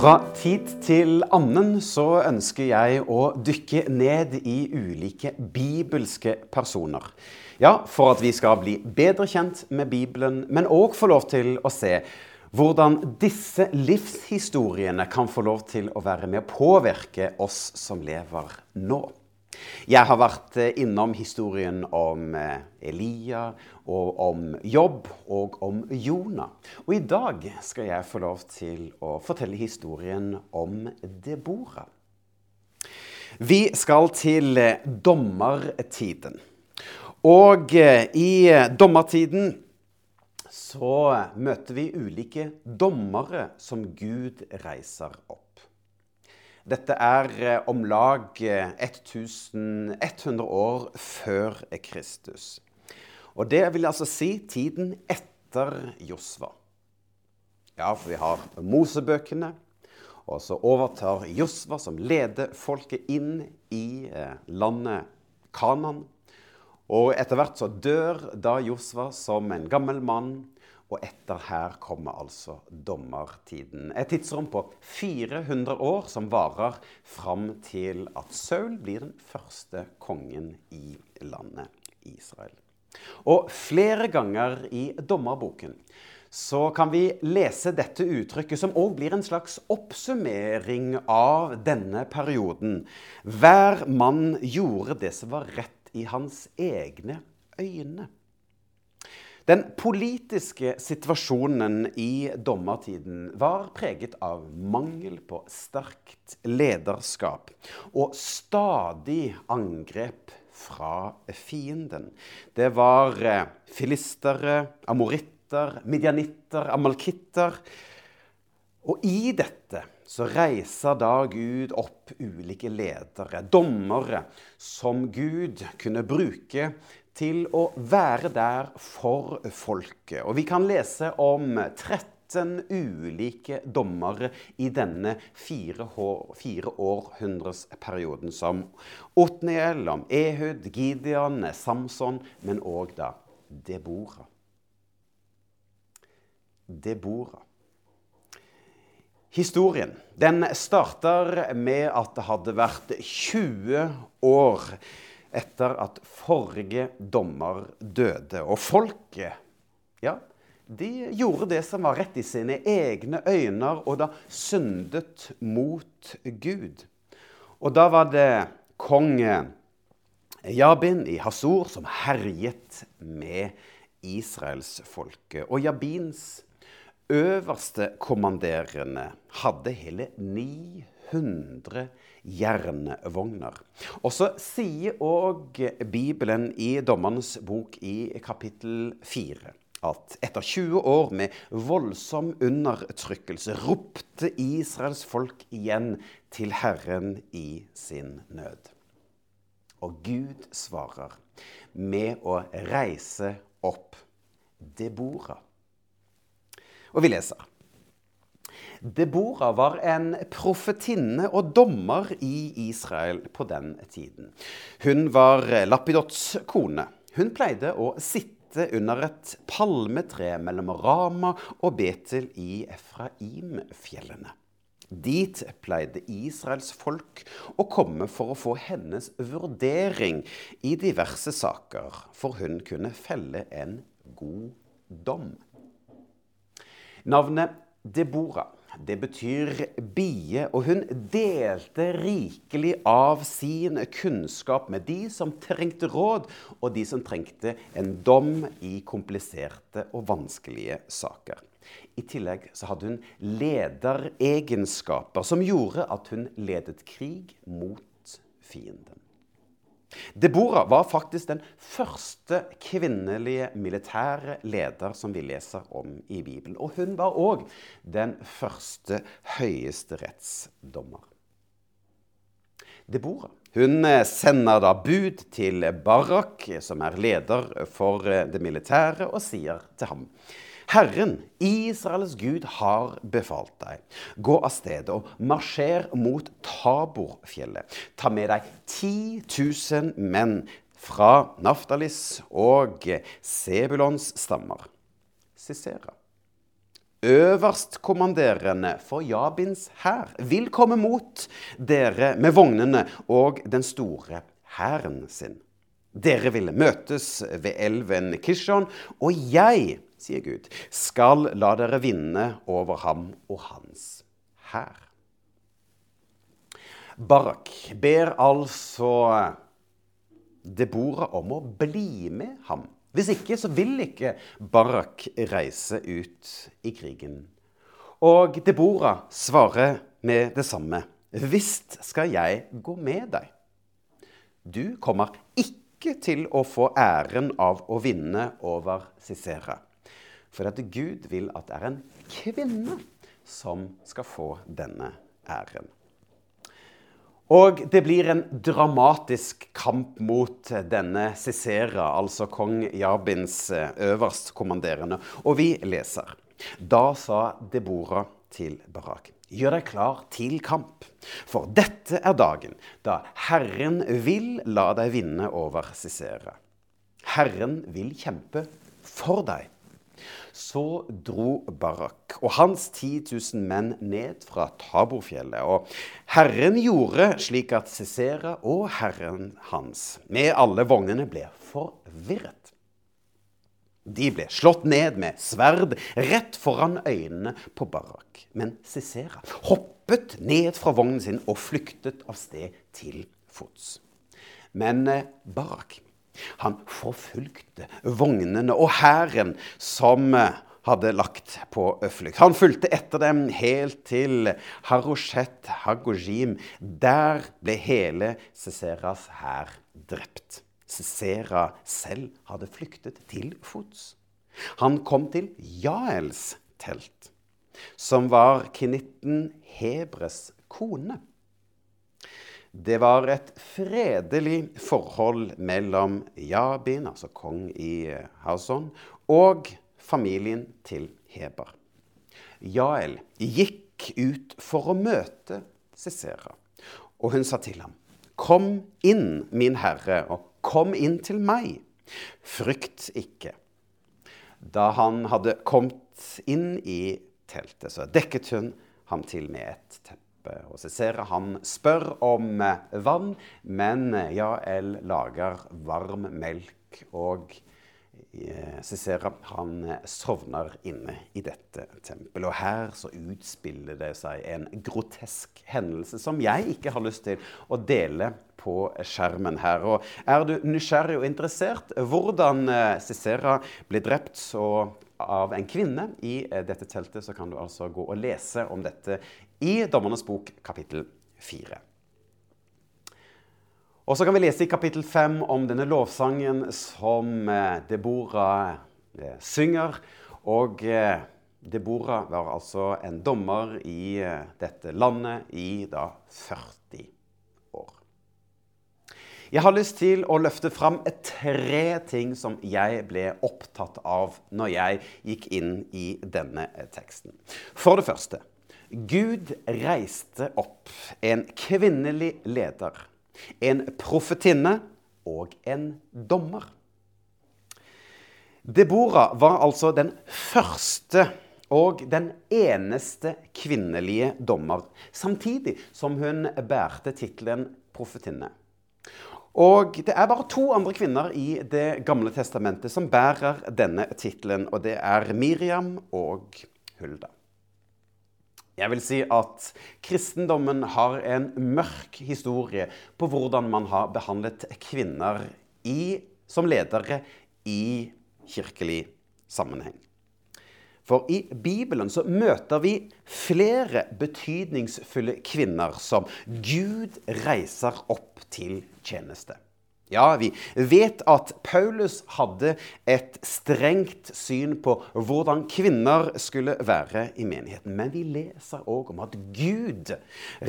Fra tid til annen så ønsker jeg å dykke ned i ulike bibelske personer. Ja, for at vi skal bli bedre kjent med Bibelen, men òg få lov til å se hvordan disse livshistoriene kan få lov til å være med å påvirke oss som lever nå. Jeg har vært eh, innom historien om eh, Elia, og om jobb og om Jonah. Og i dag skal jeg få lov til å fortelle historien om Debora. Vi skal til eh, dommertiden. Og i dommertiden så møter vi ulike dommere som Gud reiser opp. Dette er eh, om lag 1100 eh, år før Kristus. Og det vil altså si tiden etter Josva. Ja, for vi har Mosebøkene, og så overtar Josva, som leder folket inn i eh, landet Kanan. Og etter hvert så dør da Josva som en gammel mann og etter her kommer altså dommertiden. Et tidsrom på 400 år som varer fram til at Saul blir den første kongen i landet Israel. Og flere ganger i dommerboken så kan vi lese dette uttrykket, som òg blir en slags oppsummering av denne perioden. Hver mann gjorde det som var rett i hans egne øyne. Den politiske situasjonen i dommertiden var preget av mangel på sterkt lederskap og stadig angrep fra fienden. Det var eh, filistere, amoritter, midjanitter, amalkitter. Og i dette så reiser da Gud opp ulike ledere, dommere, som Gud kunne bruke til å være der for folket. Og vi kan lese om 13 ulike dommere i denne fire, fire århundresperioden, som Otniel, om Ehud, Gideon, Samson, men òg da Debora. Debora. Historien den starter med at det hadde vært 20 år etter at forrige dommer døde. Og folket, ja, de gjorde det som var rett i sine egne øyne, og da syndet mot Gud. Og da var det kong Jabin i Hasor som herjet med israelsfolket. Og Jabins øverste kommanderende hadde hele 900 jernvogner. Og så sier òg Bibelen i Dommernes bok i kapittel 4 at etter 20 år med voldsom undertrykkelse ropte Israels folk igjen til Herren i sin nød. Og Gud svarer med å reise opp Debora. Og vi leser. Debora var en profetinne og dommer i Israel på den tiden. Hun var Lapidots kone. Hun pleide å sitte under et palmetre mellom Rama og Betel i Efraimfjellene. Dit pleide Israels folk å komme for å få hennes vurdering i diverse saker, for hun kunne felle en god dom. Navnet Debora det betyr bie, og hun delte rikelig av sin kunnskap med de som trengte råd, og de som trengte en dom i kompliserte og vanskelige saker. I tillegg så hadde hun lederegenskaper som gjorde at hun ledet krig mot fienden. Deborah var faktisk den første kvinnelige militære leder som vi leser om i Bibelen. Og hun var òg den første høyesterettsdommer. Deborah hun eh, sender da bud til Barak, som er leder for eh, det militære, og sier til ham Herren, Israels Gud, har befalt deg. Gå av sted og marsjer mot Taborfjellet. Ta med deg 10 000 menn fra Naftalis og Sebulons stammer. Sisera, øverstkommanderende for Jabins hær, vil komme mot dere med vognene og den store hæren sin. Dere vil møtes ved elven Kishon, og jeg, sier Gud, skal la dere vinne over ham og hans hær. Barak ber altså Debora om å bli med ham. Hvis ikke, så vil ikke Barak reise ut i krigen. Og Debora svarer med det samme. Visst skal jeg gå med deg. Du kommer ikke til å få æren av å vinne over Sisera. For at Gud vil at det er en kvinne som skal få denne æren. Og det blir en dramatisk kamp mot denne Cicera, altså kong Jabins eh, øverstkommanderende. Og vi leser. Da sa Debora til Barak. Gjør deg klar til kamp, for dette er dagen da Herren vil la deg vinne over Cicera. Herren vil kjempe for deg. Så dro Barak og hans 10 000 menn ned fra Taborfjellet. Og Herren gjorde slik at Cesera og herren hans med alle vognene ble forvirret. De ble slått ned med sverd rett foran øynene på Barak. Men Cesera hoppet ned fra vognen sin og flyktet av sted til fots. Men eh, Barak han forfulgte vognene og hæren som eh, hadde lagt på flukt. Han fulgte etter dem helt til Haroshet Hagojim. Der ble hele Ceseras hær drept. Cesera selv hadde flyktet til fots. Han kom til Jaels telt, som var kinitten Hebres kone. Det var et fredelig forhold mellom Jabin, altså kong i eh, Hauson, og familien til Heber. Jael gikk ut for å møte Cicera, og hun sa til ham, Kom inn, min herre, og kom inn til meg. Frykt ikke. Da han hadde kommet inn i teltet, så dekket hun ham til med et teppe og Sisera han spør om eh, vann, men eh, Jael lager varm melk. Og Sisera eh, han sovner inne i dette tempelet. Og her så utspiller det seg en grotesk hendelse som jeg ikke har lyst til å dele på skjermen her. Og er du nysgjerrig og interessert hvordan Cicera ble drept og av en kvinne i dette teltet, så kan du altså gå og lese om dette i Dommernes bok kapittel 4. Og så kan vi lese i kapittel 5 om denne lovsangen som eh, Debora eh, synger. Og eh, Debora var altså en dommer i dette landet i da 40 år. Jeg har lyst til å løfte fram tre ting som jeg ble opptatt av når jeg gikk inn i denne teksten. For det første Gud reiste opp en kvinnelig leder, en profetinne og en dommer. Debora var altså den første og den eneste kvinnelige dommer, samtidig som hun bærte tittelen profetinne. Og det er bare to andre kvinner i Det gamle testamentet som bærer denne tittelen, og det er Miriam og Hulda. Jeg vil si at kristendommen har en mørk historie på hvordan man har behandlet kvinner i, som ledere i kirkelig sammenheng. For i Bibelen så møter vi flere betydningsfulle kvinner som Gud reiser opp til tjeneste. Ja, vi vet at Paulus hadde et strengt syn på hvordan kvinner skulle være i menigheten. Men vi leser òg om at Gud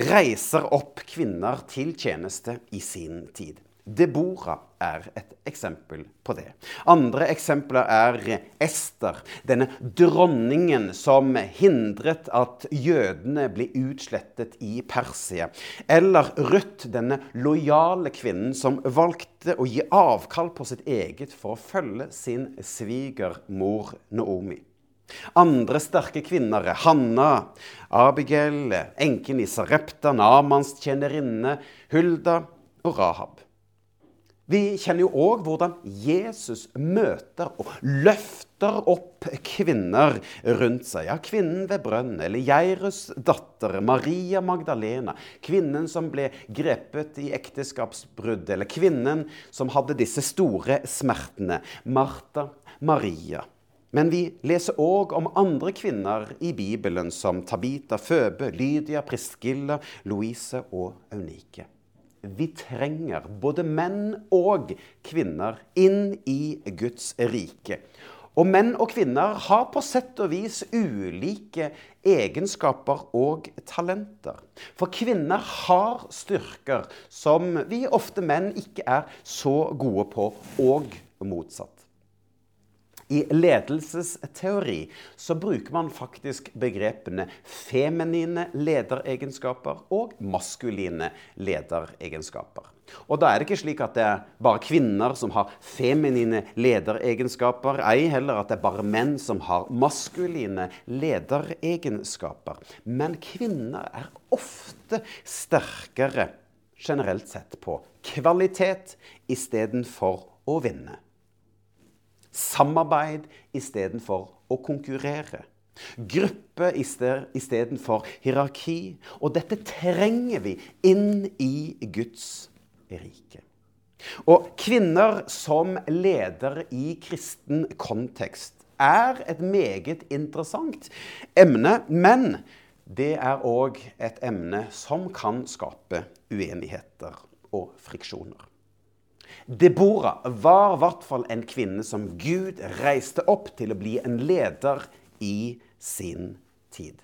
reiser opp kvinner til tjeneste i sin tid. Debora er et eksempel på det. Andre eksempler er Ester, denne dronningen som hindret at jødene ble utslettet i Persia. Eller Ruth, denne lojale kvinnen som valgte å gi avkall på sitt eget for å følge sin svigermor Naomi. Andre sterke kvinner er Hanna, Abigail, enken i Sarepta, Namans tjenerinne, Hulda og Rahab. Vi kjenner jo òg hvordan Jesus møter og løfter opp kvinner rundt seg. Ja, kvinnen ved brønnen, eller Geirus datter, Maria Magdalena. Kvinnen som ble grepet i ekteskapsbrudd, eller kvinnen som hadde disse store smertene. Martha, Maria. Men vi leser òg om andre kvinner i Bibelen, som Tabita, Føbe, Lydia, Priscilla, Louise og Eunike vi trenger både menn og kvinner inn i Guds rike. Og menn og kvinner har på sett og vis ulike egenskaper og talenter. For kvinner har styrker som vi ofte menn ikke er så gode på, og motsatt. I ledelsesteori så bruker man faktisk begrepene feminine lederegenskaper og maskuline lederegenskaper. Og da er det ikke slik at det er bare kvinner som har feminine lederegenskaper, ei heller at det er bare menn som har maskuline lederegenskaper. Men kvinner er ofte sterkere generelt sett på kvalitet istedenfor å vinne. Samarbeid istedenfor å konkurrere. Gruppe istedenfor hierarki. Og dette trenger vi inn i Guds rike. Og kvinner som leder i kristen kontekst er et meget interessant emne, men det er òg et emne som kan skape uenigheter og friksjoner. Deborah var i hvert fall en kvinne som Gud reiste opp til å bli en leder i sin tid.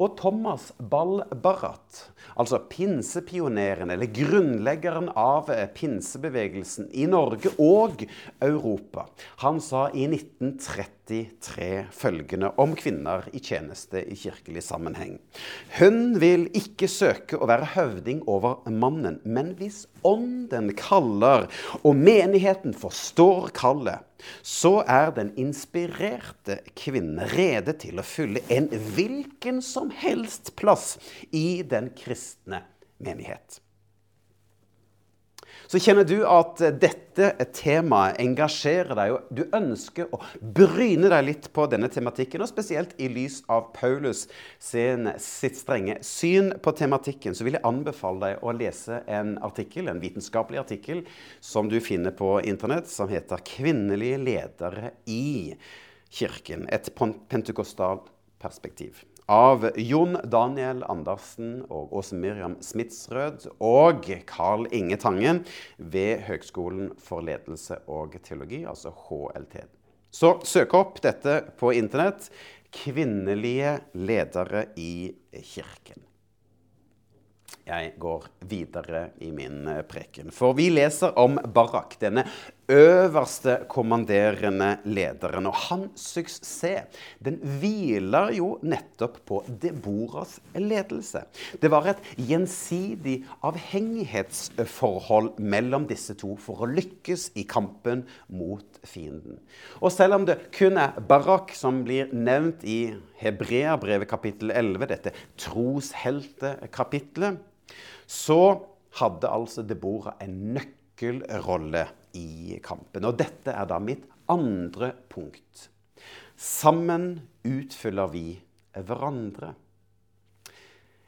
Og Thomas Ball-Barrat, altså pinsepioneren eller grunnleggeren av pinsebevegelsen i Norge og Europa, han sa i 1933 følgende om kvinner i tjeneste i kirkelig sammenheng. Hun vil ikke søke å være høvding over mannen, men hvis ånden kaller, og menigheten forstår kallet, så er den inspirerte kvinnen rede til å fylle en hvilken som helst plass i den kristne menighet. Så kjenner du at dette temaet engasjerer deg, og du ønsker å bryne deg litt på denne tematikken, og spesielt i lys av Paulus sin, sitt strenge syn på tematikken, så vil jeg anbefale deg å lese en artikkel, en vitenskapelig artikkel som du finner på internett, som heter 'Kvinnelige ledere i kirken'. Et pentekostalt perspektiv av Jon Daniel Andersen og Åse Miriam Smitsrød og Carl Inge Tangen ved Høgskolen for ledelse og teologi, altså HLT. Så søk opp dette på internett. Kvinnelige ledere i kirken. Jeg går videre i min preken. For vi leser om Barak, denne øverste kommanderende lederen. Og hans suksess den hviler jo nettopp på Deboras ledelse. Det var et gjensidig avhengighetsforhold mellom disse to for å lykkes i kampen mot fienden. Og selv om det kun er Barak som blir nevnt i Hebreabrevet kapittel 11, dette trosheltekapitlet, så hadde altså Debora en nøkkelrolle i kampen. Og dette er da mitt andre punkt. Sammen utfyller vi hverandre.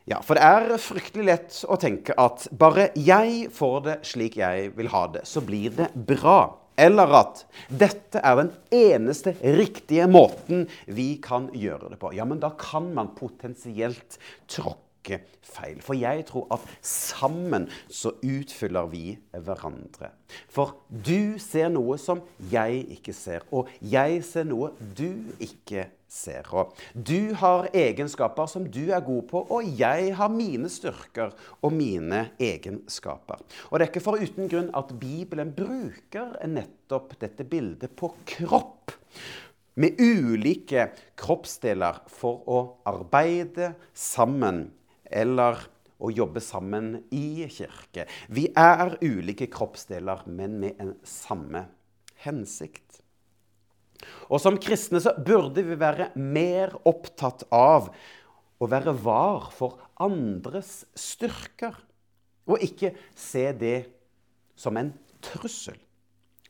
Ja, for det er fryktelig lett å tenke at bare jeg får det slik jeg vil ha det, så blir det bra. Eller at dette er den eneste riktige måten vi kan gjøre det på. Ja, men da kan man potensielt tråkke ikke feil. For jeg tror at sammen så utfyller vi hverandre. For du ser noe som jeg ikke ser, og jeg ser noe du ikke ser. Og du har egenskaper som du er god på, og jeg har mine styrker og mine egenskaper. Og det er ikke for uten grunn at Bibelen bruker nettopp dette bildet på kropp med ulike kroppsdeler for å arbeide sammen eller å jobbe sammen i kirke. Vi er ulike kroppsdeler, men med en samme hensikt. Og som kristne så burde vi være mer opptatt av å være var for andres styrker, og ikke se det som en trussel.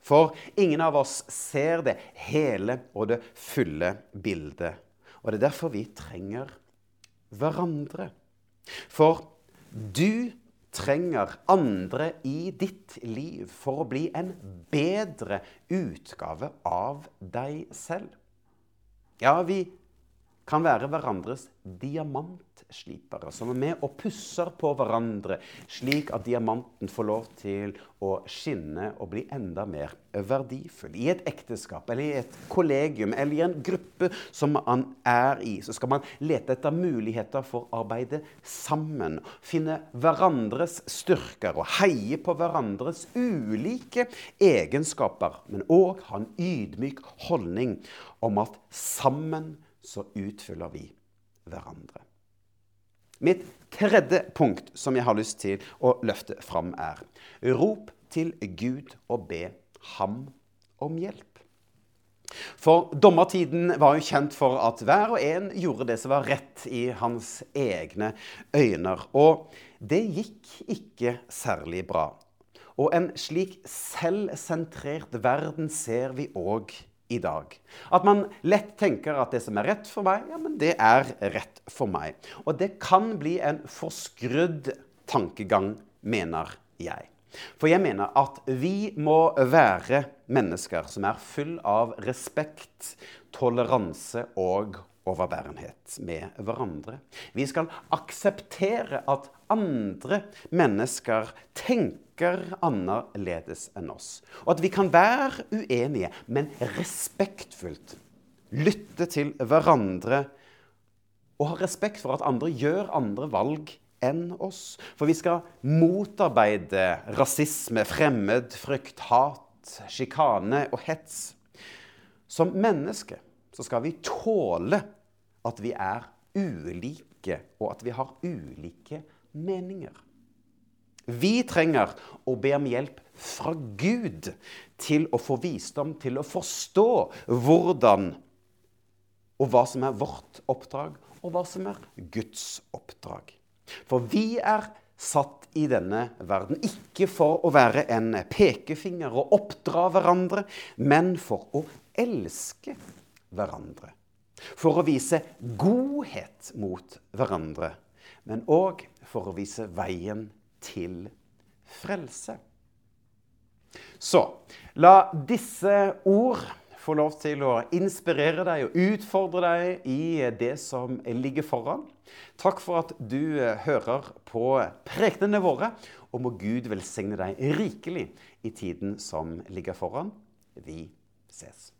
For ingen av oss ser det hele og det fulle bildet. Og det er derfor vi trenger hverandre. For du trenger andre i ditt liv for å bli en bedre utgave av deg selv. Ja, vi kan være hverandres diamantslipere, som er med og pusser på hverandre, slik at diamanten får lov til å skinne og bli enda mer verdifull. I et ekteskap eller i et kollegium eller i en gruppe som man er i, så skal man lete etter muligheter for å arbeide sammen, finne hverandres styrker og heie på hverandres ulike egenskaper, men òg ha en ydmyk holdning om at sammen så utfyller vi hverandre. Mitt tredje punkt som jeg har lyst til å løfte fram, er rop til Gud og be ham om hjelp. For dommertiden var jo kjent for at hver og en gjorde det som var rett i hans egne øyne. Og det gikk ikke særlig bra. Og en slik selvsentrert verden ser vi òg i dag. At man lett tenker at det som er rett for meg, ja, men det er rett for meg. Og det kan bli en forskrudd tankegang, mener jeg. For jeg mener at vi må være mennesker som er full av respekt, toleranse og overbærenhet med hverandre. Vi skal akseptere at andre mennesker tenker annerledes enn oss. Og at vi kan være uenige, men respektfullt lytte til hverandre og ha respekt for at andre gjør andre valg enn oss. For vi skal motarbeide rasisme, fremmedfrykt, hat, sjikane og hets. Som menneske så skal vi tåle at vi er ulike, og at vi har ulike meninger. Vi trenger å be om hjelp fra Gud til å få visdom til å forstå hvordan og hva som er vårt oppdrag, og hva som er Guds oppdrag. For vi er satt i denne verden ikke for å være en pekefinger og oppdra hverandre, men for å elske hverandre. For å vise godhet mot hverandre, men òg for å vise veien til frelse. Så la disse ord få lov til å inspirere deg og utfordre deg i det som ligger foran. Takk for at du hører på prekenene våre, og må Gud velsigne deg rikelig i tiden som ligger foran. Vi ses.